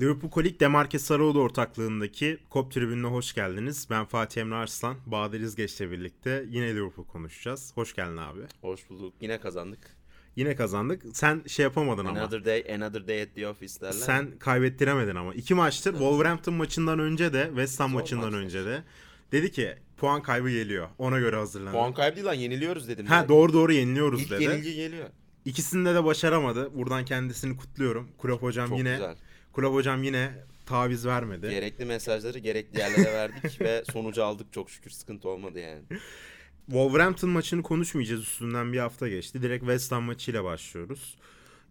Liverpool Kolik Demarke Sarıoğlu ortaklığındaki Kop tribününe hoş geldiniz. Ben Fatih Emre Arslan, Bahadır İzgeç'le birlikte yine Liverpool konuşacağız. Hoş geldin abi. Hoş bulduk. Yine kazandık. Yine kazandık. Sen şey yapamadın another ama. Another day, another day at the office derler. Sen kaybettiremedin ama. İki maçtır Wolverhampton maçından önce de West Ham Zor maçından maç önce de dedi ki puan kaybı geliyor. Ona göre hazırlanın. Puan kaybı değil lan yeniliyoruz dedim. Ha ya. doğru doğru yeniliyoruz İlk dedi. İlk yenilgi geliyor. İkisinde de başaramadı. Buradan kendisini kutluyorum. Kulüp hocam Çok yine güzel. Kulüp hocam yine taviz vermedi. Gerekli mesajları gerekli yerlere verdik ve sonucu aldık çok şükür sıkıntı olmadı yani. Wolverhampton maçını konuşmayacağız üstünden bir hafta geçti. Direkt West Ham maçıyla başlıyoruz.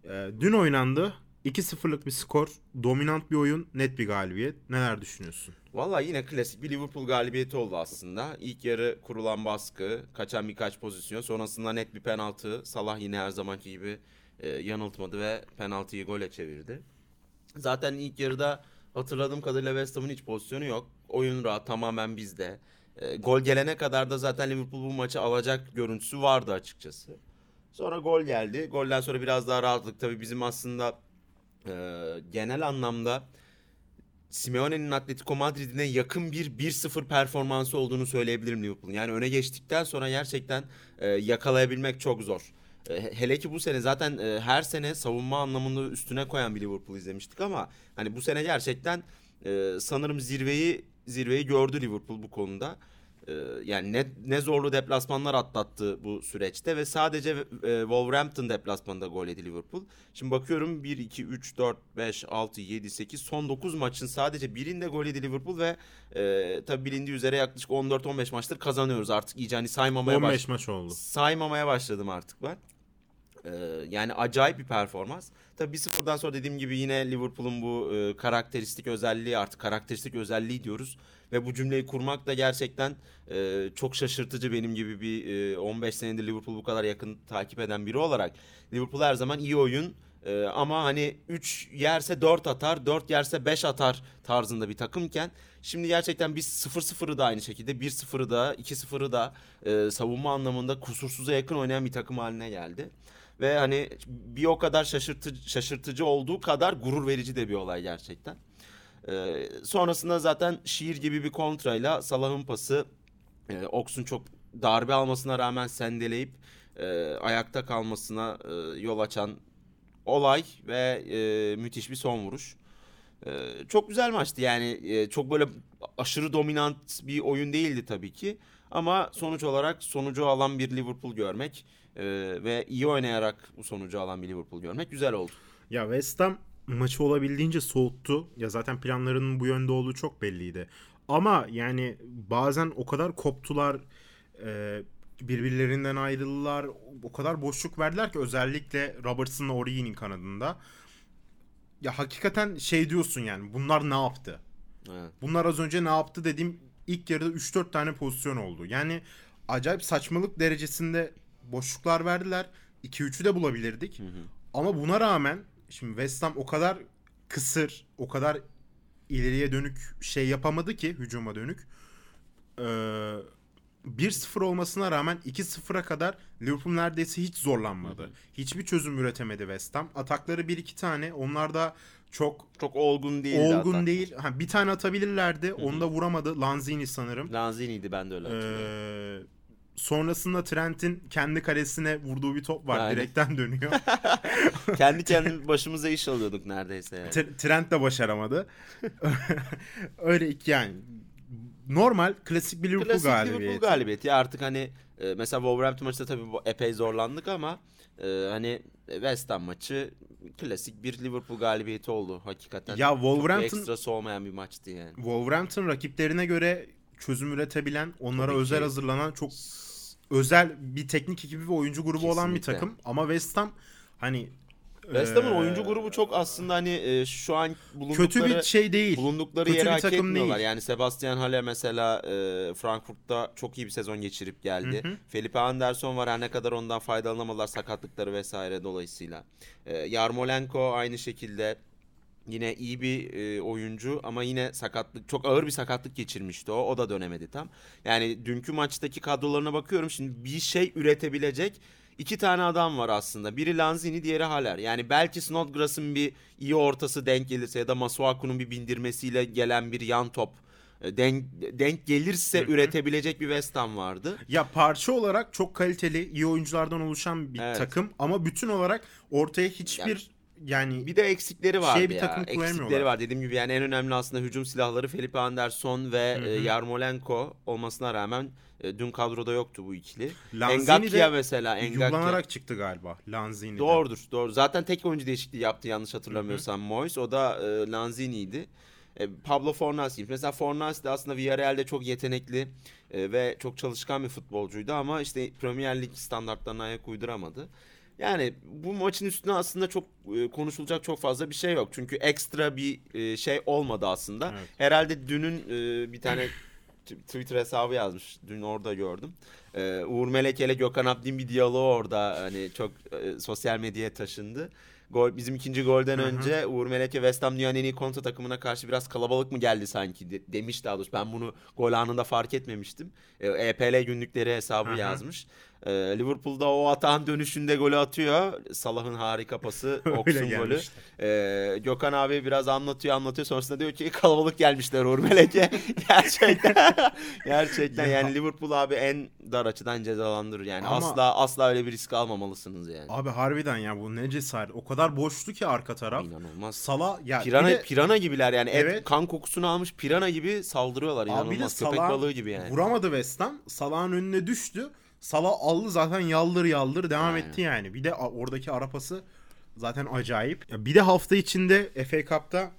Ee, dün oynandı. 2-0'lık bir skor, dominant bir oyun, net bir galibiyet. Neler düşünüyorsun? Valla yine klasik bir Liverpool galibiyeti oldu aslında. İlk yarı kurulan baskı, kaçan birkaç pozisyon, sonrasında net bir penaltı. Salah yine her zamanki gibi e, yanıltmadı ve penaltıyı gole çevirdi. Zaten ilk yarıda hatırladığım kadarıyla West Ham'ın hiç pozisyonu yok. Oyun rahat tamamen bizde. E, gol gelene kadar da zaten Liverpool bu maçı alacak görüntüsü vardı açıkçası. Sonra gol geldi. Golden sonra biraz daha rahatlık. Tabii bizim aslında e, genel anlamda Simeone'nin Atletico Madrid'ine yakın bir 1-0 performansı olduğunu söyleyebilirim Liverpool'un. Yani öne geçtikten sonra gerçekten e, yakalayabilmek çok zor. E, hele ki bu sene zaten e, her sene savunma anlamında üstüne koyan bir Liverpool izlemiştik ama hani bu sene gerçekten e, sanırım zirveyi zirveyi gördü Liverpool bu konuda. E, yani ne, ne zorlu deplasmanlar atlattı bu süreçte ve sadece e, Wolverhampton deplasmanında gol yedi Liverpool. Şimdi bakıyorum 1 2 3 4 5 6 7 8 son 9 maçın sadece birinde gol yedi Liverpool ve e, tabi bilindiği üzere yaklaşık 14 15 maçtır kazanıyoruz artık iyice hani saymamaya 15 baş... maç oldu. Saymamaya başladım artık ben. Ee, yani acayip bir performans. Tabii 1-0'dan sonra dediğim gibi yine Liverpool'un bu e, karakteristik özelliği artık karakteristik özelliği diyoruz. Ve bu cümleyi kurmak da gerçekten e, çok şaşırtıcı benim gibi bir e, 15 senedir Liverpool bu kadar yakın takip eden biri olarak. Liverpool her zaman iyi oyun e, ama hani 3 yerse 4 atar, 4 yerse 5 atar tarzında bir takımken şimdi gerçekten biz 0-0'ı da aynı şekilde 1-0'ı da 2-0'ı da e, savunma anlamında kusursuza yakın oynayan bir takım haline geldi. Ve hani bir o kadar şaşırtıcı, şaşırtıcı olduğu kadar gurur verici de bir olay gerçekten. Ee, sonrasında zaten şiir gibi bir kontrayla Salah'ın pası e, Oks'un çok darbe almasına rağmen sendeleyip e, ayakta kalmasına e, yol açan olay ve e, müthiş bir son vuruş. E, çok güzel maçtı yani e, çok böyle aşırı dominant bir oyun değildi tabii ki. Ama sonuç olarak sonucu alan bir Liverpool görmek e, ve iyi oynayarak bu sonucu alan bir Liverpool görmek güzel oldu. Ya West Ham maçı olabildiğince soğuttu. Ya zaten planlarının bu yönde olduğu çok belliydi. Ama yani bazen o kadar koptular, e, birbirlerinden ayrıldılar. O kadar boşluk verdiler ki özellikle Robertson'la Origi'nin kanadında. Ya hakikaten şey diyorsun yani bunlar ne yaptı? Evet. Bunlar az önce ne yaptı dediğim ilk yarıda 3-4 tane pozisyon oldu. Yani acayip saçmalık derecesinde boşluklar verdiler. 2-3'ü de bulabilirdik. Hı hı. Ama buna rağmen şimdi West Ham o kadar kısır, o kadar ileriye dönük şey yapamadı ki hücuma dönük. Ee, 1-0 olmasına rağmen 2-0'a kadar Liverpool neredeyse hiç zorlanmadı. Hı hı. Hiçbir çözüm üretemedi West Ham. Atakları 1-2 tane. Onlar da çok çok olgun değil. Olgun değil. Ha, bir tane atabilirlerdi. Hı-hı. Onu da vuramadı. Lanzini sanırım. Lanzini'ydi ben de öyle hatırlıyorum. Ee, sonrasında Trent'in kendi kalesine vurduğu bir top var. Aynen. Direkten dönüyor. kendi kendi başımıza iş alıyorduk neredeyse. Yani. T- Trent de başaramadı. Öyle iki yani normal klasik bir Liverpool klasik galibiyeti. Liverpool galibiyeti. Artık hani e, mesela Wolverhampton maçında tabii epey zorlandık ama e, hani West Ham maçı klasik bir Liverpool galibiyeti oldu hakikaten. Ya Wolverhampton Çok ekstrası olmayan bir maçtı yani. Wolverhampton rakiplerine göre çözüm üretebilen, onlara Tabii özel ki. hazırlanan çok özel bir teknik ekibi ve oyuncu grubu Kesinlikle. olan bir takım ama West Ham hani West Ham'ın ee, oyuncu grubu çok aslında hani e, şu an bulundukları kötü bir şey değil. Bulundukları kötü yeri hak etmiyorlar. Değil. Yani Sebastian Halle mesela e, Frankfurt'ta çok iyi bir sezon geçirip geldi. Hı hı. Felipe Anderson var her ne kadar ondan faydalanamadılar sakatlıkları vesaire dolayısıyla. E, Yarmolenko aynı şekilde Yine iyi bir e, oyuncu ama yine sakatlık çok ağır bir sakatlık geçirmişti o. O da dönemedi tam. Yani dünkü maçtaki kadrolarına bakıyorum şimdi bir şey üretebilecek iki tane adam var aslında. Biri Lanzini, diğeri Haller. Yani belki Snodgrass'ın bir iyi ortası denk gelirse ya da Masuaku'nun bir bindirmesiyle gelen bir yan top e, denk, denk gelirse üretebilecek bir West Ham vardı. Ya parça olarak çok kaliteli, iyi oyunculardan oluşan bir Evet. takım ama bütün olarak ortaya hiçbir yani, Bir de eksikleri vardı Şey bir ya. takım eksikleri koyamıyorlar. var. Dediğim gibi yani en önemli aslında hücum silahları Felipe Anderson ve e, Yarmolenko olmasına rağmen e, dün kadroda yoktu bu ikili. Lanzini Engakya de mesela. Engakya. yuhlanarak çıktı galiba Lanzini. Doğrudur, doğru. Zaten tek oyuncu değişikliği yaptı yanlış hatırlamıyorsam Moyes. O da e, Lanzini'ydi. E, Pablo Fornasi. Mesela Fornasi de aslında Villarreal'de çok yetenekli ve çok çalışkan bir futbolcuydu ama işte Premier Lig standartlarına ayak uyduramadı. Yani bu maçın üstüne aslında çok e, konuşulacak çok fazla bir şey yok. Çünkü ekstra bir e, şey olmadı aslında. Evet. Herhalde dünün e, bir tane Twitter hesabı yazmış. Dün orada gördüm. Ee, Uğur Meleke ile Gökhan Abdin bir diyaloğu orada hani çok e, sosyal medyaya taşındı. Gol bizim ikinci golden Hı hı. önce Uğur Meleke West Ham dünyanın en iyi kontra takımına karşı biraz kalabalık mı geldi sanki de- demiş daha doğrusu. Ben bunu gol anında fark etmemiştim. Ee, EPL günlükleri hesabı Hı hı. yazmış. Ee, Liverpool'da o atağın dönüşünde golü atıyor. Salah'ın harika pası, Ox'un golü. Ee, Gökhan abi biraz anlatıyor anlatıyor sonrasında diyor ki kalabalık gelmişler Uğur Meleke. gerçekten gerçekten Ya. yani Liverpool abi en dar açıdan cezalandırır yani Ama- asla asla öyle bir risk almamalısınız yani. Abi harbiden ya bu ne cesaret. O kadar boştu ki arka taraf. İnanılmaz. Sala ya Pirana de, pirana gibiler yani et, Evet. kan kokusunu almış pirana gibi saldırıyorlar abi bir de inanılmaz köpek Salah balığı gibi yani. vuramadı West Ham. Salah'ın önüne düştü. Salah aldı zaten yaldır yaldır devam Aynen. etti yani. Bir de oradaki arapası zaten acayip. Bir de hafta içinde FA Cup'ta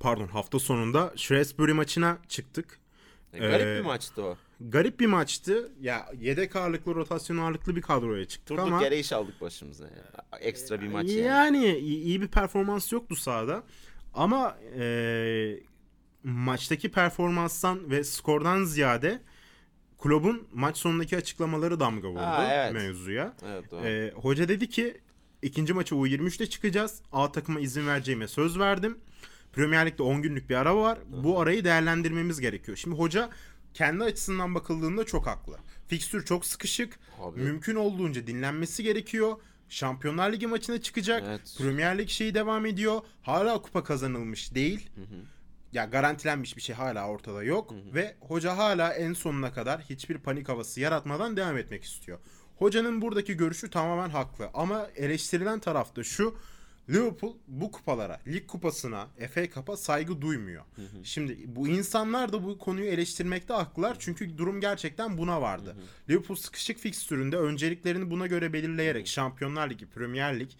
pardon hafta sonunda Shrewsbury maçına çıktık. E, Garip Ee, bir maçtı o. Garip bir maçtı. Ya yedek ağırlıklı, rotasyon ağırlıklı bir kadroya çıktık Durduk ama yere iş aldık başımıza. ya. Ekstra bir maç yani. yani iyi iyi bir performans yoktu sahada. Ama e, maçtaki performanstan ve skordan ziyade kulübün maç sonundaki açıklamaları damga vurdu Ha, evet. mevzuya. Evet doğru. E, hoca dedi ki ikinci maçı U23'te çıkacağız. A takıma izin vereceğime söz verdim. Premier Lig'de 10 günlük bir ara var. Bu arayı değerlendirmemiz gerekiyor. Şimdi hoca kendi açısından bakıldığında çok haklı. Fikstür çok sıkışık. Abi. Mümkün olduğunca dinlenmesi gerekiyor. Şampiyonlar Ligi maçına çıkacak. Evet. Premier Lig şeyi devam ediyor. Hala kupa kazanılmış değil. Ya garantilenmiş bir şey hala ortada yok ve hoca hala en sonuna kadar hiçbir panik havası yaratmadan devam etmek istiyor. Hocanın buradaki görüşü tamamen haklı ama eleştirilen tarafta şu Liverpool bu kupalara, lig kupasına, FA Cup'a saygı duymuyor. Şimdi bu insanlar da bu konuyu eleştirmekte haklılar çünkü durum gerçekten buna vardı. Liverpool sıkışık fikstüründe önceliklerini buna göre belirleyerek Şampiyonlar Ligi, Premier Lig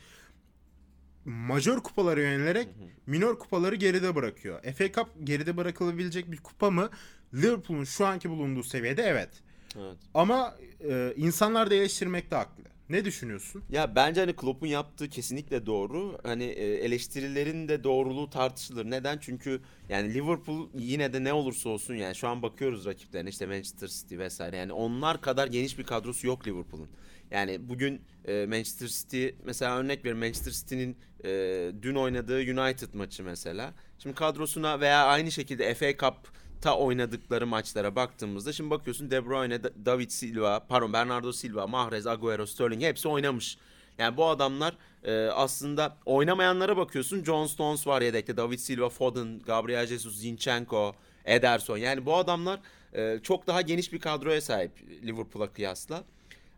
majör kupalara yönelerek minor kupaları geride bırakıyor. FA Cup geride bırakılabilecek bir kupa mı? Liverpool'un şu anki bulunduğu seviyede evet. Evet. Ama e, insanlar da eleştirmekte haklı. Ne düşünüyorsun? Ya bence hani Klopp'un yaptığı kesinlikle doğru. Hani e, eleştirilerin de doğruluğu tartışılır. Neden? Çünkü yani Liverpool yine de ne olursa olsun yani şu an bakıyoruz rakiplerine işte Manchester City vesaire. Yani onlar kadar geniş bir kadrosu yok Liverpool'un. Yani bugün e, Manchester City mesela örnek verin Manchester City'nin e, dün oynadığı United maçı mesela. Şimdi kadrosuna veya aynı şekilde FA Cup'ta oynadıkları maçlara baktığımızda şimdi bakıyorsun De Bruyne, Da- David Silva, pardon Bernardo Silva, Mahrez, Agüero, Sterling hepsi oynamış. Yani bu adamlar e, aslında oynamayanlara bakıyorsun. John Stones var yedekte, David Silva, Foden, Gabriel Jesus, Zinchenko, Ederson. Yani bu adamlar e, çok daha geniş bir kadroya sahip Liverpool'a kıyasla.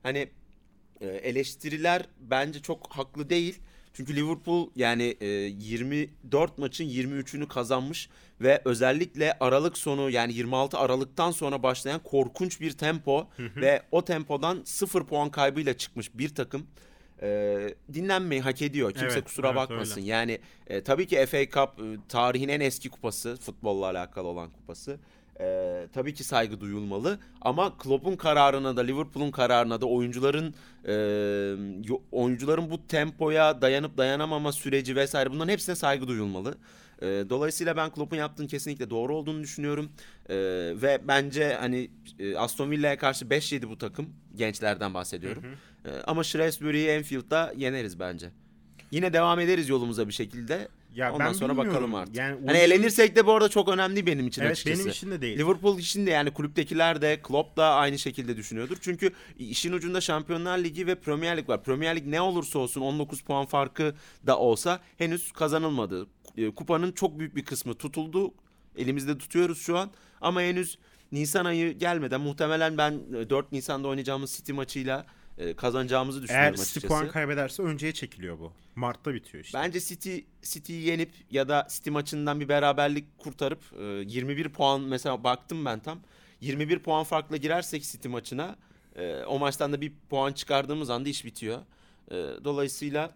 Hani e, eleştiriler bence çok haklı değil. Çünkü Liverpool yani e, 24 maçın 23'ünü kazanmış ve özellikle Aralık sonu yani 26 Aralık'tan sonra başlayan korkunç bir tempo ve o tempodan 0 puan kaybıyla çıkmış bir takım e, dinlenmeyi hak ediyor. Kimse Evet, kusura evet, bakmasın. öyle. Yani e, tabii ki FA Cup e, tarihin en eski kupası, futbolla alakalı olan kupası. E, tabii ki saygı duyulmalı ama Klopp'un kararına da Liverpool'un kararına da oyuncuların e, oyuncuların bu tempoya dayanıp dayanamama süreci vesaire bunların hepsine saygı duyulmalı. E, dolayısıyla ben Klopp'un yaptığının kesinlikle doğru olduğunu düşünüyorum. E, ve bence hani e, Aston Villa'ya karşı 5 yedi bu takım. Gençlerden bahsediyorum. E, ama Shrewsbury'yi Enfield'da yeneriz bence. Yine devam ederiz yolumuza bir şekilde. Ya Ondan ben sonra bilmiyorum. bakalım artık. Yani Hani elenirsek de bu arada çok önemli benim için Evet açıkçası. benim için de değil. Liverpool için de yani kulüptekiler de Klopp da aynı şekilde düşünüyordur. Çünkü işin ucunda Şampiyonlar Ligi ve Premier Lig var. Premier Lig ne olursa olsun 19 puan farkı da olsa henüz kazanılmadı. E, Kupanın çok büyük bir kısmı tutuldu. Elimizde tutuyoruz şu an. Ama henüz Nisan ayı gelmeden muhtemelen ben e, 4 Nisan'da oynayacağımız City maçıyla e, kazanacağımız düşünüyorum Eğer açıkçası. City puan kaybederse önceye çekiliyor bu. Mart'ta bitiyor işte. Bence City City'yi yenip ya da City maçından bir beraberlik kurtarıp e, 21 puan mesela baktım ben tam 21 puan farkla girersek City maçına e, o maçtan da bir puan çıkardığımız anda iş bitiyor. E, Dolayısıyla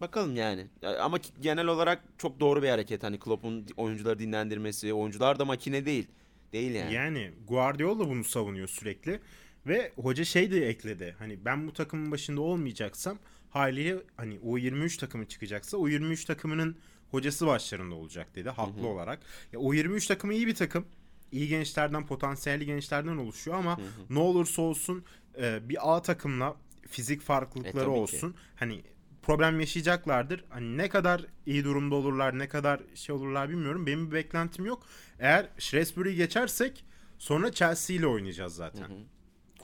bakalım yani. E, Ama genel olarak çok doğru bir hareket. Hani Klopp'un oyuncuları dinlendirmesi, oyuncular da makine değil. Değil yani. Yani Guardiola bunu savunuyor sürekli. Ve hoca şey de ekledi. Hani ben bu takımın başında olmayacaksam haliyle hani o 23 takımı çıkacaksa o 23 takımının hocası başlarında olacak dedi haklı olarak. Ya o 23 takımı iyi bir takım. İyi gençlerden, potansiyelli gençlerden oluşuyor ama ne olursa olsun e, bir A takımla fizik E, farklılıkları ki. olsun. Hani problem yaşayacaklardır. Hani ne kadar iyi durumda olurlar, ne kadar şey olurlar bilmiyorum. Benim bir beklentim yok. Eğer Shrewsbury'i geçersek sonra Chelsea ile oynayacağız zaten.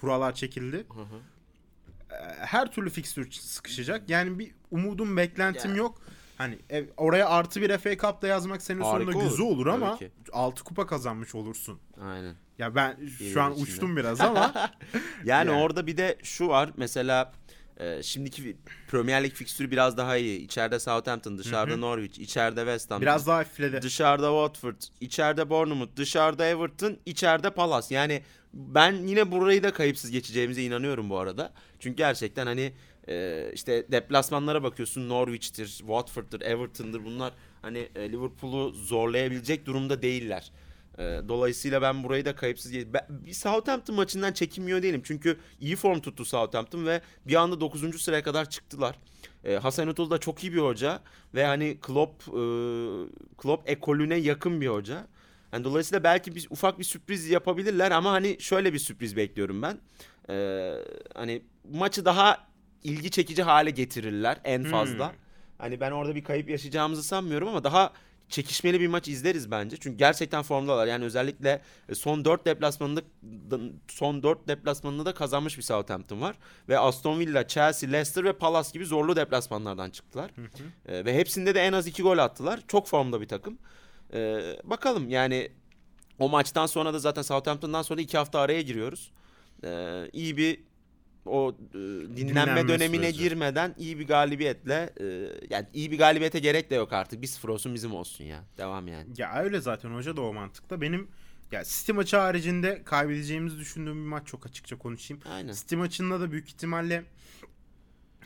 Kurallar çekildi. Hı hı. Ee, Her türlü fikstür sıkışacak. Yani bir umudum, beklentim Ya. yok. Hani ev- oraya artı bir FA Cup'ta yazmak senin Harika sonunda güzel olur. olur ama ki. 6 kupa kazanmış olursun. Aynen. Ya ben şu an içinde. uçtum biraz ama Yani, Yani. orada bir de şu var mesela e, şimdiki Premier Lig fikstürü biraz daha iyi. İçeride Southampton, dışarıda Norwich, içeride West Ham, biraz daha hafifledi. dışarıda Watford, içeride Bournemouth, dışarıda Everton, içeride Palace. Yani ben yine burayı da kayıpsız geçeceğimize inanıyorum bu arada. Çünkü gerçekten hani e, işte deplasmanlara bakıyorsun Norwich'tir, Watford'dır, Everton'dır bunlar hani e, Liverpool'u zorlayabilecek durumda değiller. E, dolayısıyla ben burayı da kayıpsız bir Southampton maçından çekinmiyor değilim. Çünkü iyi form tuttu Southampton ve bir anda 9. sıraya kadar çıktılar. E, Hasan Ötül da çok iyi bir hoca ve hani Klopp Klopp ekolüne yakın bir hoca. Yani dolayısıyla belki bir ufak bir sürpriz yapabilirler ama hani şöyle bir sürpriz bekliyorum ben. E, hani maçı daha ilgi çekici hale getirirler en fazla. Hmm. Hani ben orada bir kayıp yaşayacağımızı sanmıyorum ama daha çekişmeli bir maç izleriz bence. Çünkü gerçekten formdalar. Yani özellikle e, son 4 deplasmanında son 4 deplasmanında da kazanmış bir Southampton var ve Aston Villa, Chelsea, Leicester ve Palace gibi zorlu deplasmanlardan çıktılar. E, ve hepsinde de en az 2 gol attılar. Çok formda bir takım. E, bakalım yani o maçtan sonra da zaten Southampton'dan sonra 2 hafta araya giriyoruz. E, iyi bir o e, dinlenme, Dinlenme dönemine süreci. girmeden iyi bir galibiyetle e, yani iyi bir galibiyete gerek de yok artık. 1-0 olsun bizim olsun ya. Devam yani. Ya öyle zaten hoca da o mantıkta. Benim ya City maçı haricinde kaybedeceğimizi düşündüğüm bir maç çok açıkça konuşayım. Aynen. City maçında da büyük ihtimalle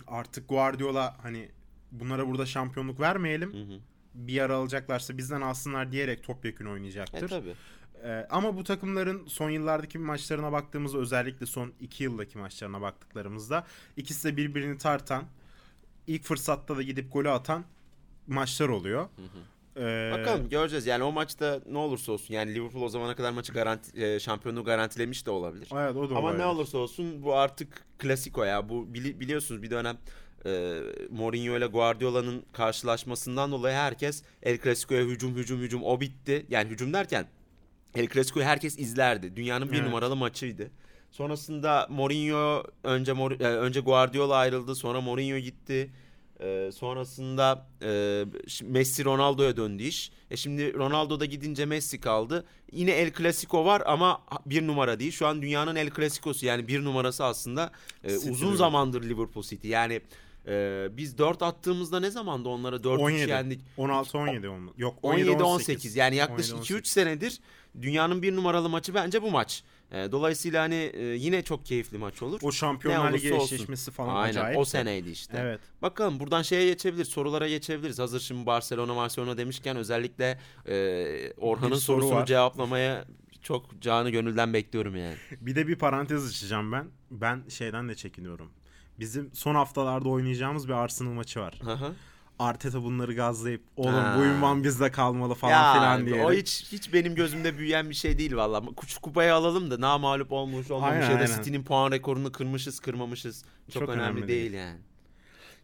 artık Guardiola hani bunlara burada şampiyonluk vermeyelim. Hı hı. Bir yer alacaklarsa bizden alsınlar diyerek topyekun oynayacaktır. E tabii. Ee, ama bu takımların son yıllardaki maçlarına baktığımızda özellikle son iki yıldaki maçlarına baktıklarımızda ikisi de birbirini tartan ilk fırsatta da gidip golü atan maçlar oluyor. Ee, Bakalım göreceğiz. Yani o maçta ne olursa olsun yani Liverpool o zamana kadar maçı garanti e, şampiyonluğu garantilemiş de olabilir. Evet o da Ama olabilir. ne olursa olsun bu artık klasiko ya. Bu bili- biliyorsunuz bir dönem e, Mourinho ile Guardiola'nın karşılaşmasından dolayı herkes El Clasico'ya hücum hücum hücum o bitti. Yani hücum derken El Clasico'yu herkes izlerdi. Dünyanın bir Evet. numaralı maçıydı. Sonrasında Mourinho önce Mor- önce Guardiola ayrıldı, sonra Mourinho gitti. E, sonrasında e, Messi Ronaldo'ya döndü iş. E şimdi Ronaldo da gidince Messi kaldı. Yine El Clasico var ama bir numara değil. Şu an dünyanın El Clasico'su yani bir numarası aslında e, uzun zamandır Liverpool City. Yani e, biz 4 attığımızda ne zamandı onlara 4-3 17. yendik. 16 17 olma- Yok 17 17 18. 18 yani yaklaşık 17, 2-3 senedir dünyanın bir numaralı maçı bence bu maç. E, dolayısıyla hani e, yine çok keyifli maç olur. O Şampiyonlar Ligi eşleşmesi falan Aynen acayip. o seneydi işte. Evet. Bakalım buradan şeye geçebiliriz, sorulara geçebiliriz. Hazır şimdi Barcelona Barcelona demişken özellikle e, Orhan'ın soru sorusunu var. cevaplamaya çok canı gönülden bekliyorum yani. Bir de bir parantez açacağım ben. Ben şeyden de çekiniyorum. Bizim son haftalarda oynayacağımız bir Arsenal maçı var. Hı hı. Arteta bunları gazlayıp oğlum Ha. bu ünvan bizde kalmalı falan ya filan diye. o hiç hiç benim gözümde büyüyen bir şey değil valla. Kuş kupayı alalım da namalup olmuş olmamış Aynen, ya da aynen. City'nin puan rekorunu kırmışız kırmamışız. Çok, Çok önemli, önemli değil değil. yani.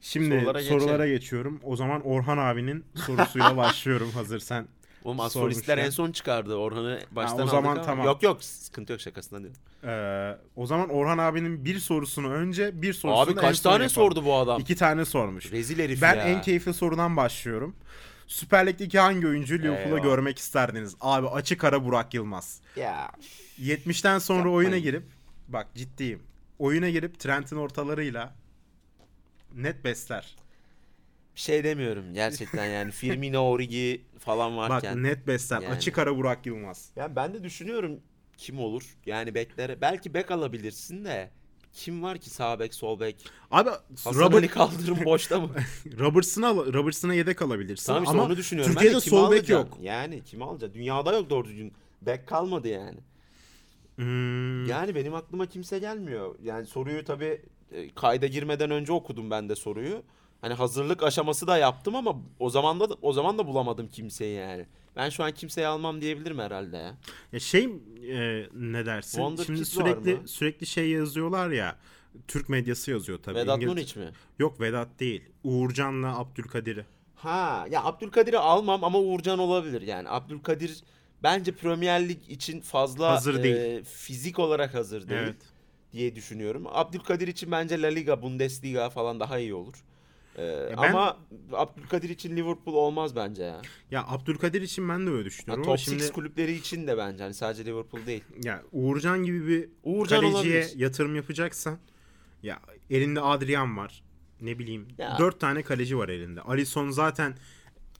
Şimdi Sorulara sorulara, geçelim. geçiyorum. O zaman Orhan abinin sorusuyla başlıyorum hazır sen. Oğlum Sormuşlar. en son çıkardı. Orhan'ı baştan o zaman aldık ama- tamam. Yok yok sıkıntı yok şakasından diyorum. Ee, o zaman Orhan abinin bir sorusunu önce bir sorusunu Abi kaç tane yapalım. sordu bu adam? İki tane sormuş. Rezil herif Ben ya. en keyifli sorudan başlıyorum. Süper Lig'deki hangi oyuncu Liverpool'da görmek isterdiniz? Abi açık ara Burak Yılmaz. Ya. 70'ten sonra Yapmayın. oyuna girip bak ciddiyim. Oyuna girip Trent'in ortalarıyla net besler. Şey demiyorum gerçekten yani Firmino, Origi falan Bak varken. net besler. yani. Açık ara Burak Yılmaz. Yani ben de düşünüyorum kim olur? Yani beklere belki bek alabilirsin de kim var ki sağ bek, sol bek? Abi Hasan Ali Robert, kaldırım boşta mı? Robertson'a Robertson'a yedek alabilirsin tamam işte ama onu düşünüyorum. Türkiye'de ben de kimi sol bek yok. Yani kimi alacaksın? Dünyada yok doğru düzgün. Bek kalmadı yani. Hmm, Yani benim aklıma kimse gelmiyor. Yani soruyu tabii e, kayda girmeden önce okudum ben de soruyu. Hani hazırlık aşaması da yaptım ama o zaman da o zaman da bulamadım kimseyi yani. Ben şu an kimseyi almam diyebilirim herhalde ya. Ya şey e, ne dersin? Wonder Şimdi Kids sürekli sürekli şey yazıyorlar ya. Türk medyası yazıyor tabii. Vedat İngiliz- Muriç mi? Yok Vedat değil. Uğurcan'la Abdülkadir'i. Ha ya Abdülkadir'i almam ama Uğurcan olabilir yani. Abdülkadir bence Premier Lig için fazla Hazır e, değil. fizik olarak hazır değil Evet. diye düşünüyorum. Abdülkadir için bence La Liga, Bundesliga falan daha iyi olur. E, ben- Ama Abdülkadir için Liverpool olmaz bence ya. Ya Abdülkadir için ben de öyle düşünüyorum top ama 6 şimdi kulüpleri için de bence hani sadece Liverpool değil. ya Uğurcan gibi bir Uğurcan kaleciye olabilir. yatırım yapacaksan ya elinde Adrian var. Ne bileyim. Ya. 4 tane kaleci var elinde. Alisson zaten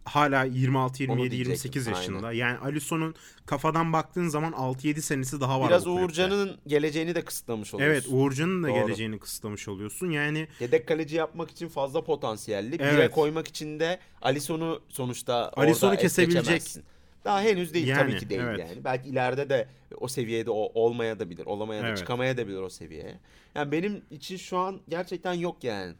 hala 26 27 diyecektim, 28 yaşında. aynen. Yani Alisson'un kafadan baktığın zaman 6-7 senesi daha var Biraz. Uğurcan'ın geleceğini de kısıtlamış oluyorsun. Evet Uğurcan'ın da Doğru. geleceğini kısıtlamış oluyorsun. Yani Yedek kaleci yapmak için fazla potansiyelli. Bire Evet. koymak için de Alisson'u sonuçta Alisson'u kesebilecek. Daha henüz değil Yani, tabii ki değil evet. yani. Belki ileride de o seviyede o olmaya da bilir, olamaya da Evet. çıkamaya da bilir o seviyeye. Yani benim için şu an gerçekten yok yani.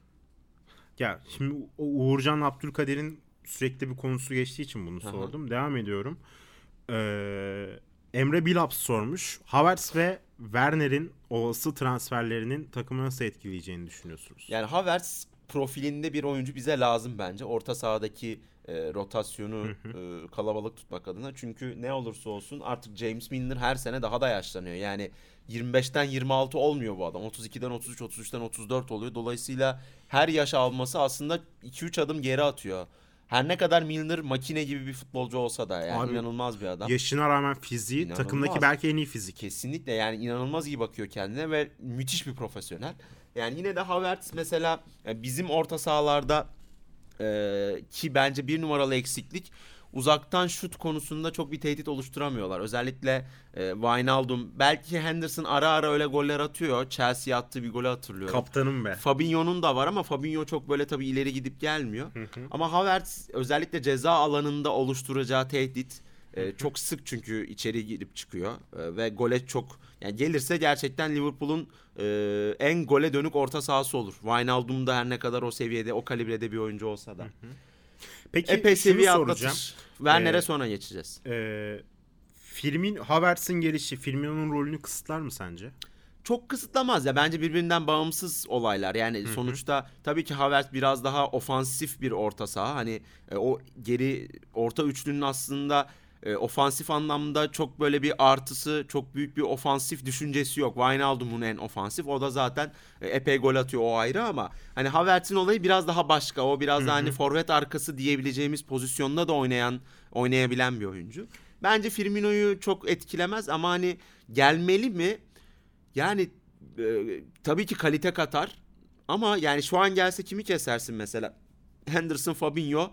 Ya şimdi Uğurcan Abdülkadir'in sürekli bir konusu geçtiği için bunu Aha. sordum. Devam ediyorum. Ee, Emre Bilaps sormuş. Havertz ve Werner'in olası transferlerinin takımı nasıl etkileyeceğini düşünüyorsunuz? Yani Havertz profilinde bir oyuncu bize lazım bence. Orta sahadaki e, rotasyonu e, kalabalık tutmak adına. Çünkü ne olursa olsun artık James Milner her sene daha da yaşlanıyor. Yani 25'ten 26 olmuyor bu adam. 32'den 33, 33'ten 34 oluyor. Dolayısıyla her yaş alması aslında 2-3 adım geri atıyor. Her ne kadar Milner makine gibi bir futbolcu olsa da yani Abi, inanılmaz bir adam. Yaşına rağmen fiziği İnanılmaz. takımdaki belki en iyi fizik. Kesinlikle yani inanılmaz iyi bakıyor kendine ve müthiş bir profesyonel. Yani yine de Havertz mesela bizim orta sahalarda e, ki bence bir numaralı eksiklik uzaktan şut konusunda çok bir tehdit oluşturamıyorlar. Özellikle e, Wijnaldum belki Henderson ara ara öyle goller atıyor. Chelsea attığı bir golü hatırlıyorum. Kaptanım be. Fabinho'nun da var ama Fabinho çok böyle tabii ileri gidip gelmiyor. Ama Havertz özellikle ceza alanında oluşturacağı tehdit e, çok sık çünkü içeri girip çıkıyor E, ve gole çok yani gelirse gerçekten Liverpool'un e, en gole dönük orta sahası olur. Wijnaldum da her ne kadar o seviyede o kalibrede bir oyuncu olsa da. Peki Epey seviye soracağım. Werner'e Ee, sonra geçeceğiz. Ee, Firmin Havertz'in gelişi Firmino'nun rolünü kısıtlar mı sence? çok kısıtlamaz ya bence birbirinden bağımsız olaylar. Yani sonuçta tabii ki Havertz biraz daha ofansif bir orta saha. Hani e, o geri orta üçlünün aslında e, ofansif anlamda çok böyle bir artısı, çok büyük bir ofansif düşüncesi yok. Wijnaldum'un en ofansif. O da zaten e, epey gol atıyor o ayrı ama hani Havertz'in olayı biraz daha başka. O biraz daha hani forvet arkası diyebileceğimiz pozisyonda da oynayan oynayabilen bir oyuncu. Bence Firmino'yu çok etkilemez ama hani gelmeli mi? Yani e, tabii ki kalite katar. Ama yani şu an gelse kimi kesersin mesela? Henderson, Fabinho.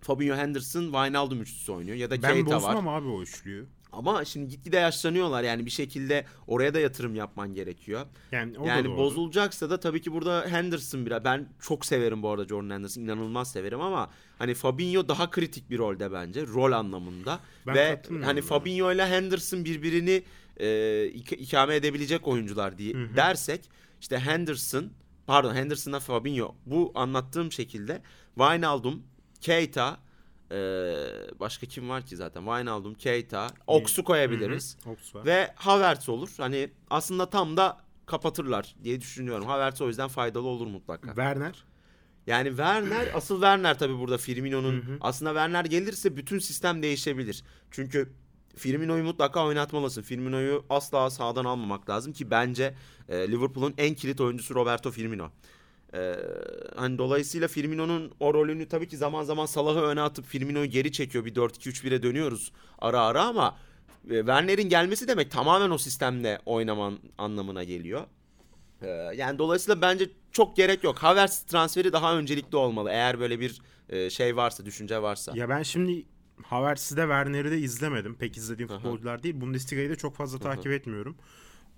Fabinho, Henderson, Wijnaldum üçlüsü oynuyor. Ya da Ben Keita var. bozmam abi o üçlüyü. Ama şimdi gitgide yaşlanıyorlar. Yani bir şekilde oraya da yatırım yapman gerekiyor. Yani o da yani doğru. bozulacaksa da tabii ki burada Henderson biraz. Ben çok severim bu arada Jordan Henderson. inanılmaz severim ama hani Fabinho daha kritik bir rolde bence. Rol anlamında. Ben Ve hani. Fabinho ile Henderson birbirini e, ik- ikame edebilecek oyuncular diye dersek işte Henderson pardon Henderson'la Fabinho bu anlattığım şekilde Wijnaldum, Keita e, başka kim var ki zaten Wijnaldum, Keita, Ox'u koyabiliriz. Hı hı, Ox var. Ve Havertz olur. Hani aslında tam da kapatırlar diye düşünüyorum. Havertz o yüzden faydalı olur mutlaka. Werner. Yani Werner asıl Werner tabii burada Firmino'nun aslında Werner gelirse bütün sistem değişebilir. Çünkü Firmino'yu mutlaka oynatmalısın. Firmino'yu asla sağdan almamak lazım ki bence e, Liverpool'un en kilit oyuncusu Roberto Firmino. E, hani dolayısıyla Firmino'nun o rolünü tabii ki zaman zaman Salah'ı öne atıp Firmino'yu geri çekiyor. Bir 4-2-3-1'e dönüyoruz ara ara ama e, Werner'in gelmesi demek tamamen o sistemde oynaman anlamına geliyor. E, yani dolayısıyla bence çok gerek yok. Havertz transferi daha öncelikli olmalı eğer böyle bir e, şey varsa, düşünce varsa. Ya ben şimdi Havertz'i de Werner'i de izlemedim. Pek izlediğim futbolcular değil. Bundesliga'yı da çok fazla takip etmiyorum.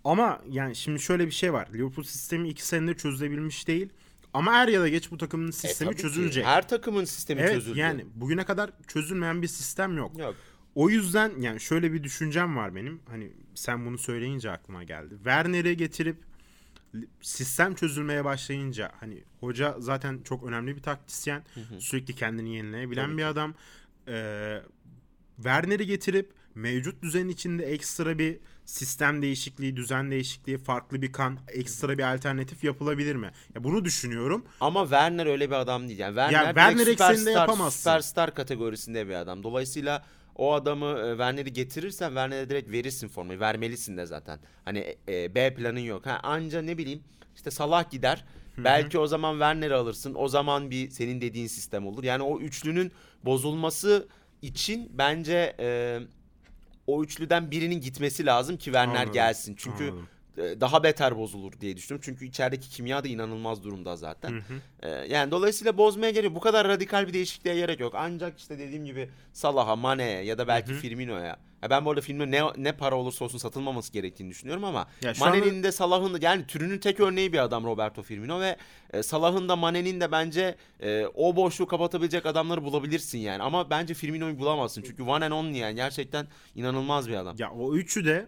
Ama yani şimdi şöyle bir şey var. Liverpool sistemi iki senede çözülebilmiş değil. Ama er ya da geç bu takımın E, sistemi ki. çözülecek. Her takımın sistemi evet çözüldü. yani bugüne kadar çözülmeyen bir sistem yok. Yok. O yüzden yani şöyle bir düşüncem var benim. Hani sen bunu söyleyince aklıma geldi. Werner'i getirip sistem çözülmeye başlayınca hani hoca zaten çok önemli bir taktisyen. Sürekli kendini yenileyebilen Tabii bir adam. Ee, Werner'i getirip mevcut düzenin içinde ekstra bir sistem değişikliği, düzen değişikliği, farklı bir kan, ekstra bir alternatif yapılabilir mi? Ya bunu düşünüyorum. Ama Werner öyle bir adam değil. Yani Werner, Ya Werner ekseninde yapamazsın. Süperstar kategorisinde bir adam. Dolayısıyla o adamı e, Werner'i getirirsen Werner'e direkt verirsin formayı. Vermelisin de zaten. Hani e, B planın yok. Ha, anca ne bileyim işte Salah gider. Belki o zaman Werner'i alırsın. O zaman bir senin dediğin sistem olur. Yani o üçlünün bozulması için bence e, o üçlüden birinin gitmesi lazım ki Werner Anladım, gelsin. Çünkü anladım. E, daha beter bozulur diye düşünüyorum. Çünkü içerideki kimya da inanılmaz durumda zaten. E, yani dolayısıyla bozmaya gerek. Bu kadar radikal bir değişikliğe gerek yok. Ancak işte dediğim gibi Salah'a, Mane'ye ya da belki Firmino'ya. Ya ben bu arada Firmino ne, ne para olursa olsun satılmaması gerektiğini düşünüyorum ama Mane'nin de Salah'ın da yani türünün tek örneği bir adam Roberto Firmino ve e, Salah'ın da Mane'nin de bence e, o boşluğu kapatabilecek adamları bulabilirsin yani. Ama bence Firmino'yu bulamazsın. Çünkü one and only yani gerçekten inanılmaz bir adam. Ya o üçü de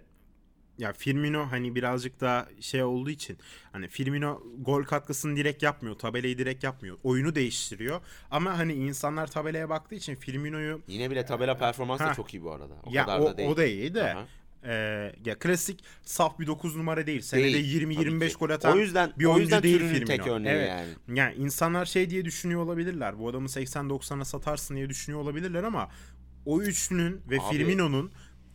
ya Firmino hani birazcık daha şey olduğu için hani Firmino gol katkısını direkt yapmıyor. Tabelayı direkt yapmıyor. Oyunu değiştiriyor. Ama hani insanlar tabelaya baktığı için Firmino'yu Yine bile tabela performansı da çok iyi bu arada. O ya kadar o, da değil. o da iyi de Aha. e, ya klasik saf bir 9 numara değil. Senede Değil, 20-25 tabii ki. gol atan o yüzden, bir o oyuncu yüzden değil Firmino. tek örneği evet. yani. Yani insanlar şey diye düşünüyor olabilirler. Bu adamı 80-90'a satarsın diye düşünüyor olabilirler ama o üçlünün ve Abi- Firmino'nun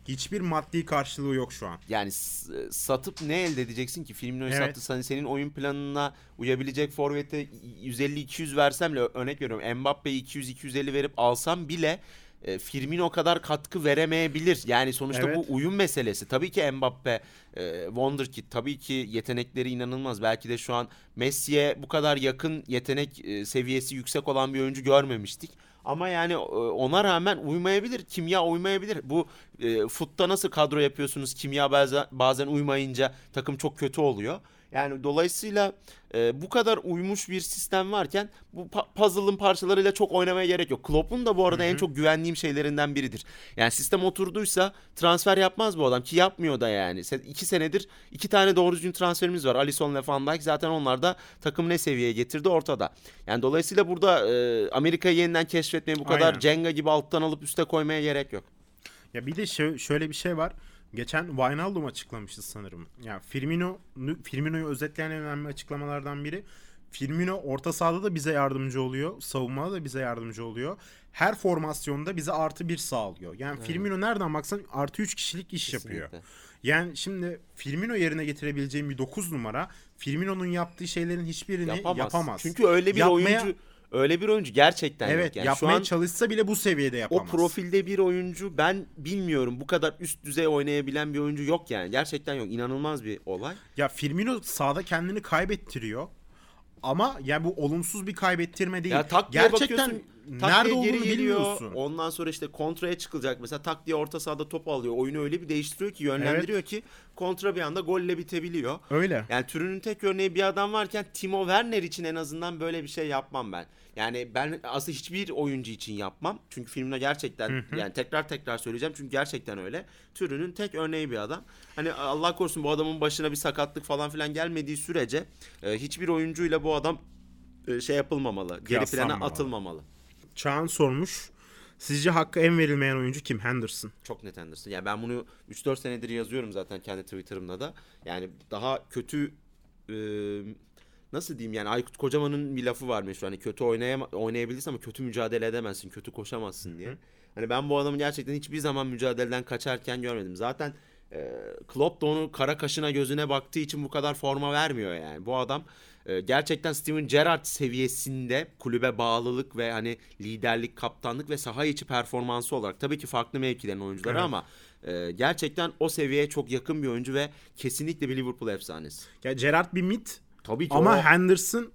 hiçbir maddi karşılığı yok şu an. Yani s- satıp ne elde edeceksin ki? Firmino'yu Evet. sattı. Hani senin oyun planına uyabilecek forvete 150-200 versem bile örnek veriyorum. Mbappe'yi 200-250 verip alsam bile e, Firmino kadar katkı veremeyebilir. Yani sonuçta Evet. bu uyum meselesi. Tabii ki Mbappe e, wonderkid. Tabii ki yetenekleri inanılmaz. Belki de şu an Messi'ye bu kadar yakın yetenek e, seviyesi yüksek olan bir oyuncu görmemiştik. Ama yani e, ona rağmen uymayabilir. Kimya uymayabilir. Bu e, futta nasıl kadro yapıyorsunuz? Kimya bazen, bazen uymayınca takım çok kötü oluyor. Yani dolayısıyla e, bu kadar uymuş bir sistem varken bu pa- puzzle'ın parçalarıyla çok oynamaya gerek yok. Klopp'un da bu arada en çok güvendiğim şeylerinden biridir. Yani sistem oturduysa transfer yapmaz bu adam ki yapmıyor da yani. İki senedir iki tane doğru düzgün transferimiz var. Alisson ve Van Dijk zaten onlar da takım ne seviyeye getirdi ortada. Yani dolayısıyla burada e, Amerika'yı yeniden keşfetmeye bu kadar Aynen. Jenga gibi alttan alıp üste koymaya gerek yok. Ya bir de şö- şöyle bir şey var. Geçen Wijnaldum açıklamıştı sanırım. Ya Firmino Firmino'yu özetleyen en önemli açıklamalardan biri Firmino orta sahada da bize yardımcı oluyor. Savunmada da bize yardımcı oluyor. Her formasyonda bize artı bir sağlıyor. Yani Firmino nereden baksan artı 3 kişilik iş yapıyor. Kesinlikle. Yani şimdi Firmino yerine getirebileceğim bir 9 numara Firmino'nun yaptığı şeylerin hiçbirini Yapamaz. yapamaz. Çünkü öyle bir Yapmaya- oyuncu öyle bir oyuncu gerçekten evet yok. Yani şu yapmaya an çalışsa bile bu seviyede o yapamaz. profilde bir oyuncu ben bilmiyorum bu kadar üst düzey oynayabilen bir oyuncu yok yani. Gerçekten yok. İnanılmaz bir olay. Ya Firmino sahada kendini kaybettiriyor. Ama ya bu olumsuz bir kaybettirme değil. Ya Gerçekten bakıyorsun. Tak nerede diye olduğunu geri geliyor. bilmiyorsun. Ondan sonra işte kontraya çıkılacak. Mesela tak diye orta sahada top alıyor. Oyunu öyle bir değiştiriyor ki yönlendiriyor ki kontra bir anda golle bitebiliyor. Öyle. Yani türünün tek örneği bir adam varken Timo Werner için en azından böyle bir şey yapmam ben. Yani ben aslında hiçbir oyuncu için yapmam. Çünkü Firmino gerçekten yani tekrar tekrar söyleyeceğim çünkü gerçekten öyle. Türünün tek örneği bir adam. Hani Allah korusun bu adamın başına bir sakatlık falan filan gelmediği sürece e, hiçbir oyuncuyla bu adam e, şey yapılmamalı. Geri plana atılmamalı. Çağan sormuş. Sizce hakkı en verilmeyen oyuncu kim? Henderson. Çok net Anderson. Yani ben bunu 3-4 senedir yazıyorum zaten kendi Twitter'ımda da. Yani daha kötü e, nasıl diyeyim yani Aykut Kocaman'ın bir lafı var meşhur hani kötü oynayam oynayabilirsin ama kötü mücadele edemezsin, kötü koşamazsın diye. Hani ben bu adamı gerçekten hiçbir zaman mücadeleden kaçarken görmedim. Zaten e, Klopp da onu kara kaşına gözüne baktığı için bu kadar forma vermiyor yani. Bu adam e, gerçekten Steven Gerrard seviyesinde kulübe bağlılık ve hani liderlik, kaptanlık ve saha içi performansı olarak tabii ki farklı mevkilerin oyuncuları Evet. ama e, gerçekten o seviyeye çok yakın bir oyuncu ve kesinlikle bir Liverpool efsanesi. Ya Gerrard bir mit Tabii ki ama o- Henderson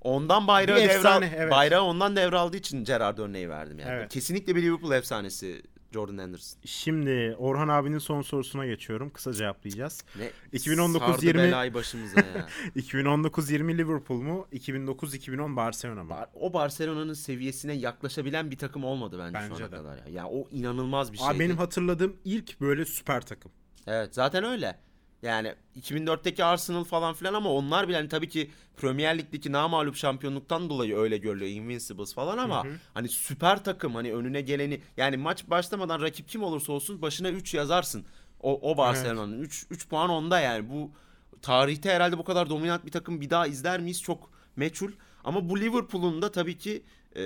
Ondan bayrağı devral efsane, evet. bayrağı ondan devraldığı için Gerrard örneği verdim yani. Evet. Kesinlikle bir Liverpool efsanesi Jordan Henderson. Şimdi Orhan abinin son sorusuna geçiyorum. Kısa cevaplayacağız. Ne 2019-20 sardı belayı başımıza ya. 2019-20 Liverpool mu? 2009-2010 Barcelona mı? O Barcelona'nın seviyesine yaklaşabilen bir takım olmadı bence, şu Bence ana de. kadar ya. Ya o inanılmaz bir. Abi benim hatırladığım ilk böyle süper takım. Evet zaten öyle. Yani 2004'teki Arsenal falan filan ama onlar bile hani tabii ki Premier Lig'deki namağlup şampiyonluktan dolayı öyle görülüyor. Invincibles falan ama hani süper takım hani önüne geleni yani maç başlamadan rakip kim olursa olsun başına 3 yazarsın. O, o Barcelona'nın 3 3 puan onda yani bu tarihte herhalde bu kadar dominant bir takım bir daha izler miyiz çok meçhul. Ama bu Liverpool'un da tabii ki e,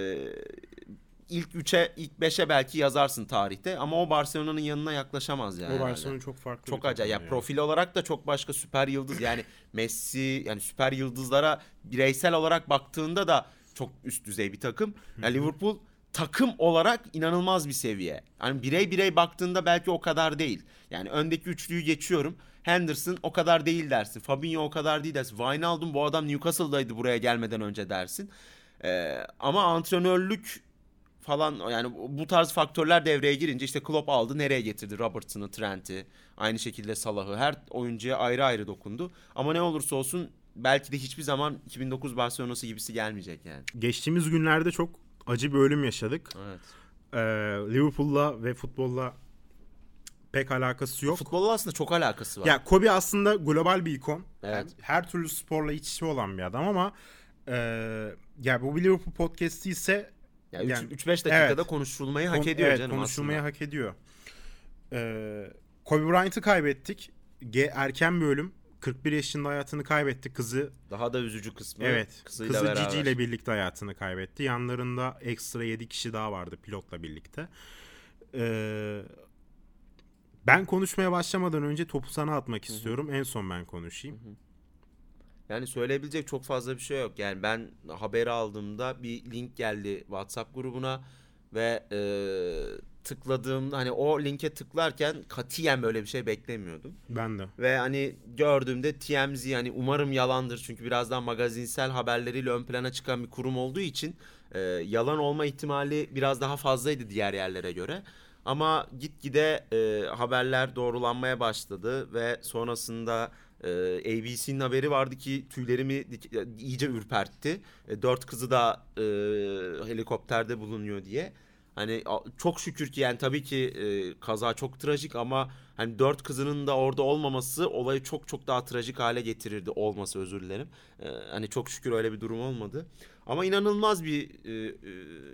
ilk 3'e ilk 5'e belki yazarsın tarihte ama o Barcelona'nın yanına yaklaşamaz yani. o. Barcelona çok farklı. Çok acayip. Ya yani. profil olarak da çok başka süper yıldız. Yani Messi yani süper yıldızlara bireysel olarak baktığında da çok üst düzey bir takım. Yani Liverpool takım olarak inanılmaz bir seviye. Yani birey birey baktığında belki o kadar değil. Yani öndeki üçlüyü geçiyorum. Henderson o kadar değil dersin. Fabinho o kadar değil dersin. Wijnaldum bu adam Newcastle'daydı buraya gelmeden önce dersin. Ee, ama antrenörlük falan yani bu tarz faktörler devreye girince işte Klopp aldı nereye getirdi Robertson'ı, Trent'i, aynı şekilde Salah'ı her oyuncuya ayrı ayrı dokundu. Ama ne olursa olsun belki de hiçbir zaman 2009 Barcelona'sı gibisi gelmeyecek yani. Geçtiğimiz günlerde çok acı bir ölüm yaşadık. Evet. Ee, Liverpool'la ve futbolla pek alakası yok. Futbolla aslında çok alakası var. Ya Kobe aslında global bir ikon. Evet. Yani her türlü sporla iç içe olan bir adam ama e, ya bu bir Liverpool podcast'i ise Yani- 3-5 dakikada Evet. konuşulmayı hak kon- ediyor evet, canım konuşulmayı aslında. hak ediyor. Ee, Kobe Bryant'ı kaybettik. Ge- erken bir ölüm. 41 yaşında hayatını kaybetti. Kızı Daha da üzücü kısmı evet. kızıyla Kızı beraber. Cici ile birlikte hayatını kaybetti. Yanlarında ekstra 7 kişi daha vardı pilotla birlikte. Ee, ben konuşmaya başlamadan önce topu sana atmak istiyorum. En son ben konuşayım. Yani söyleyebilecek çok fazla bir şey yok. Yani ben haberi aldığımda bir link geldi WhatsApp grubuna ve e, tıkladığımda hani o linke tıklarken katiyen böyle bir şey beklemiyordum. Ben de. Ve hani gördüğümde TMZ hani umarım yalandır çünkü birazdan magazinsel haberleriyle ön plana çıkan bir kurum olduğu için e, yalan olma ihtimali biraz daha fazlaydı diğer yerlere göre. Ama gitgide e, haberler doğrulanmaya başladı ve sonrasında e, ABC'nin haberi vardı ki tüylerimi iyice ürpertti. E, dört kızı da e, helikopterde bulunuyor diye. Hani çok şükür ki yani tabii ki e, kaza çok trajik ama hani dört kızının da orada olmaması olayı çok çok daha trajik hale getirirdi olması özür dilerim. E, hani çok şükür öyle bir durum olmadı. Ama inanılmaz bir e, e,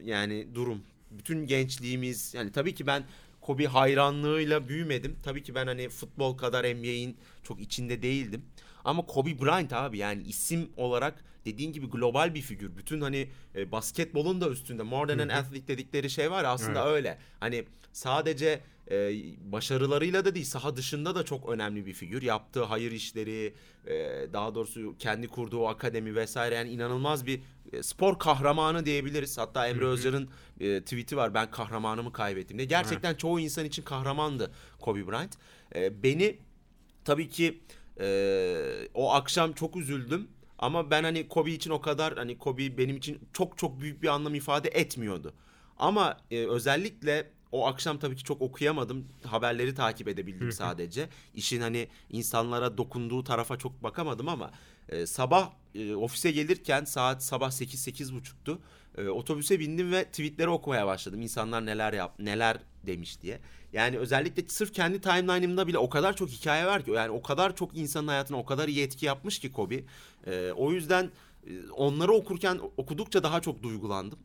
yani durum. Bütün gençliğimiz yani tabii ki ben Kobe hayranlığıyla büyümedim. Tabii ki ben hani futbol kadar NBA'in çok içinde değildim. Ama Kobe Bryant abi yani isim olarak dediğin gibi global bir figür. Bütün hani e, basketbolun da üstünde more than an athlete dedikleri şey var aslında öyle. Hani sadece e, başarılarıyla da değil saha dışında da çok önemli bir figür. Yaptığı hayır işleri e, daha doğrusu kendi kurduğu akademi vesaire yani inanılmaz bir e, spor kahramanı diyebiliriz. Hatta Emre Özcan'ın e, tweet'i var ben kahramanımı kaybettim diye. Gerçekten çoğu insan için kahramandı Kobe Bryant. E, beni tabii ki e, o akşam çok üzüldüm. Ama ben hani Kobe için o kadar hani Kobe benim için çok çok büyük bir anlam ifade etmiyordu. Ama e, özellikle o akşam tabii ki çok okuyamadım. Haberleri takip edebildim sadece. İşin hani insanlara dokunduğu tarafa çok bakamadım ama e, sabah e, ofise gelirken saat sabah 8 buçuktu. E, otobüse bindim ve tweetleri okumaya başladım. İnsanlar neler yap neler demiş diye. Yani özellikle sırf kendi timeline'ımda bile o kadar çok hikaye var ki yani o kadar çok insanın hayatına o kadar iyi etki yapmış ki Kobe. E, o yüzden e, onları okurken okudukça daha çok duygulandım.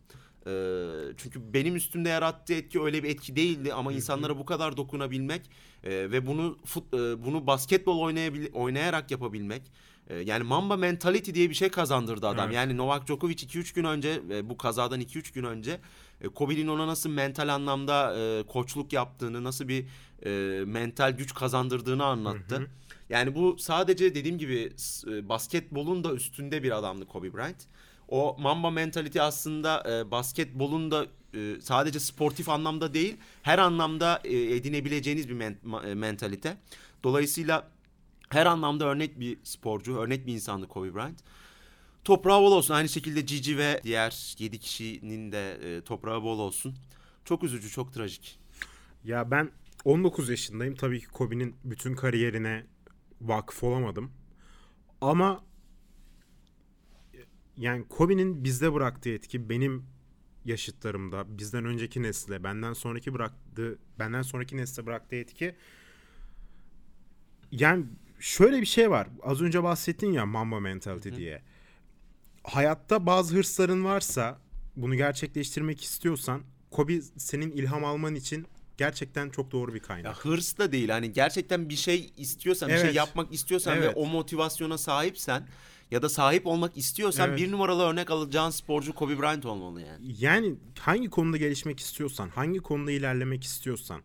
Çünkü benim üstümde yarattığı etki öyle bir etki değildi ama insanlara bu kadar dokunabilmek e, ve bunu fut, e, bunu basketbol oynayabil, oynayarak yapabilmek E, yani Mamba mentality diye bir şey kazandırdı adam. Evet. Yani Novak Djokovic 2-3 gün önce e, bu kazadan 2-3 gün önce e, Kobe'nin ona nasıl mental anlamda e, koçluk yaptığını, nasıl bir e, mental güç kazandırdığını anlattı. Hı hı. Yani bu sadece dediğim gibi e, basketbolun da üstünde bir adamdı Kobe Bryant. O Mamba mentality aslında e, basketbolun da e, sadece sportif anlamda değil, her anlamda e, edinebileceğiniz bir men- e, mentalite. Dolayısıyla her anlamda örnek bir sporcu, örnek bir insandı Kobe Bryant. Toprağı bol olsun. Aynı şekilde Cici ve diğer 7 kişinin de e, toprağı bol olsun. Çok üzücü, çok trajik. Ya ben 19 yaşındayım. Tabii ki Kobe'nin bütün kariyerine vakıf olamadım. Ama yani Kobe'nin bizde bıraktığı etki benim yaşıtlarımda, bizden önceki nesle, benden sonraki bıraktığı, benden sonraki nesle bıraktığı etki yani şöyle bir şey var. Az önce bahsettin ya Mamba mentality diye. Hayatta bazı hırsların varsa bunu gerçekleştirmek istiyorsan Kobe senin ilham alman için gerçekten çok doğru bir Ya kaynak. hırs da değil. Hani gerçekten bir şey istiyorsan, bir şey Evet. yapmak istiyorsan ve Evet. o motivasyona sahipsen ya da sahip olmak istiyorsan Evet. bir numaralı örnek alacağın sporcu Kobe Bryant olmalı yani. Yani hangi konuda gelişmek istiyorsan, hangi konuda ilerlemek istiyorsan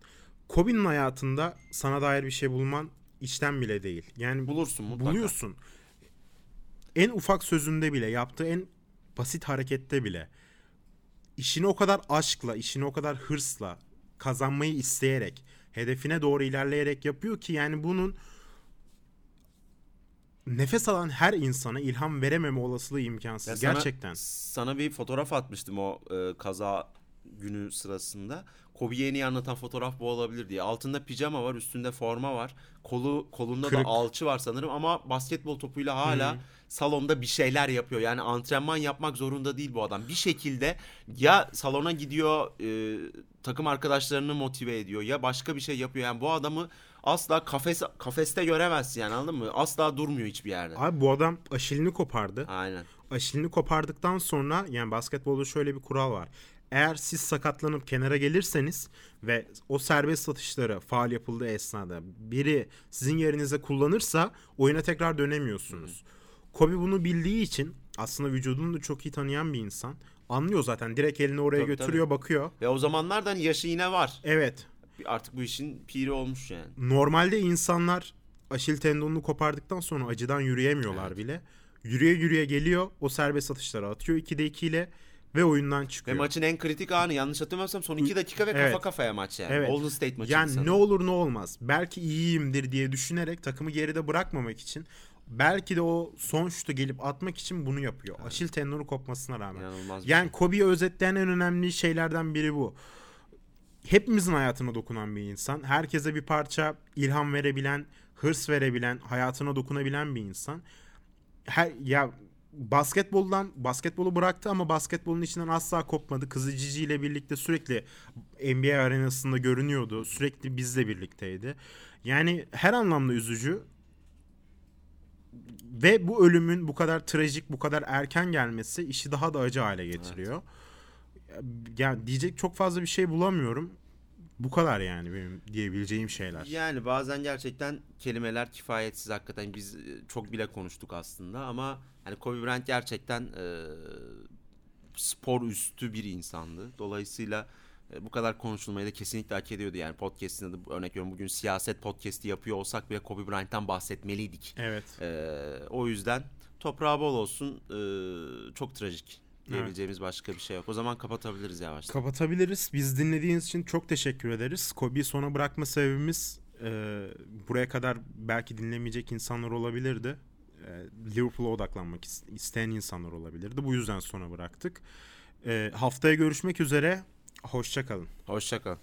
Kobe'nin hayatında sana dair bir şey bulman içten bile değil. Yani Bulursun mutlaka. buluyorsun. En ufak sözünde bile, yaptığı en basit harekette bile işini o kadar aşkla, işini o kadar hırsla, kazanmayı isteyerek, hedefine doğru ilerleyerek yapıyor ki yani bunun nefes alan her insana ilham verememe olasılığı imkansız. Ya sana- Gerçekten. Sana bir fotoğraf atmıştım o e, kaza günü sırasında. Kobe'yi en iyi anlatan fotoğraf bu olabilir diye. Altında pijama var, üstünde forma var. Kolu kolunda Kırık. da alçı var sanırım ama basketbol topuyla hala Hı. salonda bir şeyler yapıyor. Yani antrenman yapmak zorunda değil bu adam. Bir şekilde ya salona gidiyor, e, takım arkadaşlarını motive ediyor ya başka bir şey yapıyor. Yani bu adamı asla kafes kafeste göremezsin yani anladın mı? Asla durmuyor hiçbir yerde. Abi bu adam aşilini kopardı. Aynen. Aşilini kopardıktan sonra yani basketbolda şöyle bir kural var. Eğer siz sakatlanıp kenara gelirseniz ve o serbest atışları faal yapıldığı esnada biri sizin yerinize kullanırsa oyuna tekrar dönemiyorsunuz. Kobe bunu bildiği için aslında vücudunu da çok iyi tanıyan bir insan. Anlıyor zaten. Direkt elini oraya Tabii, götürüyor, bakıyor. Ve o zamanlardan yaşı yine var. Evet. Artık bu işin piri olmuş yani. Normalde insanlar aşil tendonunu kopardıktan sonra acıdan yürüyemiyorlar Evet. bile. Yürüye yürüye geliyor. O serbest atışları atıyor 2'de 2 ile ve oyundan Ve çıkıyor. maçın en kritik anı yanlış hatırlamıyorsam son 2 dakika ve kafa Evet. kafaya maç yani. Evet. Golden State maçı. yani ne olur ne olmaz. Belki iyiyimdir diye düşünerek takımı geride bırakmamak için belki de o son şutu gelip atmak için bunu yapıyor. Aşil tendonu kopmasına rağmen. İnanılmaz Yani şey. Kobe'yi özetleyen en önemli şeylerden biri bu. Hepimizin hayatına dokunan bir insan. Herkese bir parça ilham verebilen, hırs verebilen, hayatına dokunabilen bir insan. Her ya basketboldan basketbolu bıraktı ama basketbolun içinden asla kopmadı. Kızı Cici ile birlikte sürekli NBA arenasında görünüyordu. Sürekli bizle birlikteydi. Yani her anlamda üzücü. Ve bu ölümün bu kadar trajik, bu kadar erken gelmesi işi daha da acı hale getiriyor. Yani diyecek çok fazla bir şey bulamıyorum. Bu kadar yani benim diyebileceğim şeyler. Yani bazen gerçekten kelimeler kifayetsiz hakikaten biz e, çok bile konuştuk aslında ama hani Kobe Bryant gerçekten e, spor üstü bir insandı. Dolayısıyla e, bu kadar konuşulmayı da kesinlikle hak ediyordu. Yani podcast'inde de örnek veriyorum bugün siyaset podcast'i yapıyor olsak bile Kobe Bryant'tan bahsetmeliydik. Evet. E, o yüzden toprağı bol olsun e, çok trajik diyebileceğimiz başka bir şey yok. O zaman kapatabiliriz yavaştan. Kapatabiliriz. Biz dinlediğiniz için çok teşekkür ederiz. Kobe'yi sona bırakma sebebimiz e, buraya kadar belki dinlemeyecek insanlar olabilirdi. E, Liverpool'a odaklanmak is- isteyen insanlar olabilirdi. Bu yüzden sona bıraktık. E, haftaya görüşmek üzere. Hoşçakalın. Hoşçakal.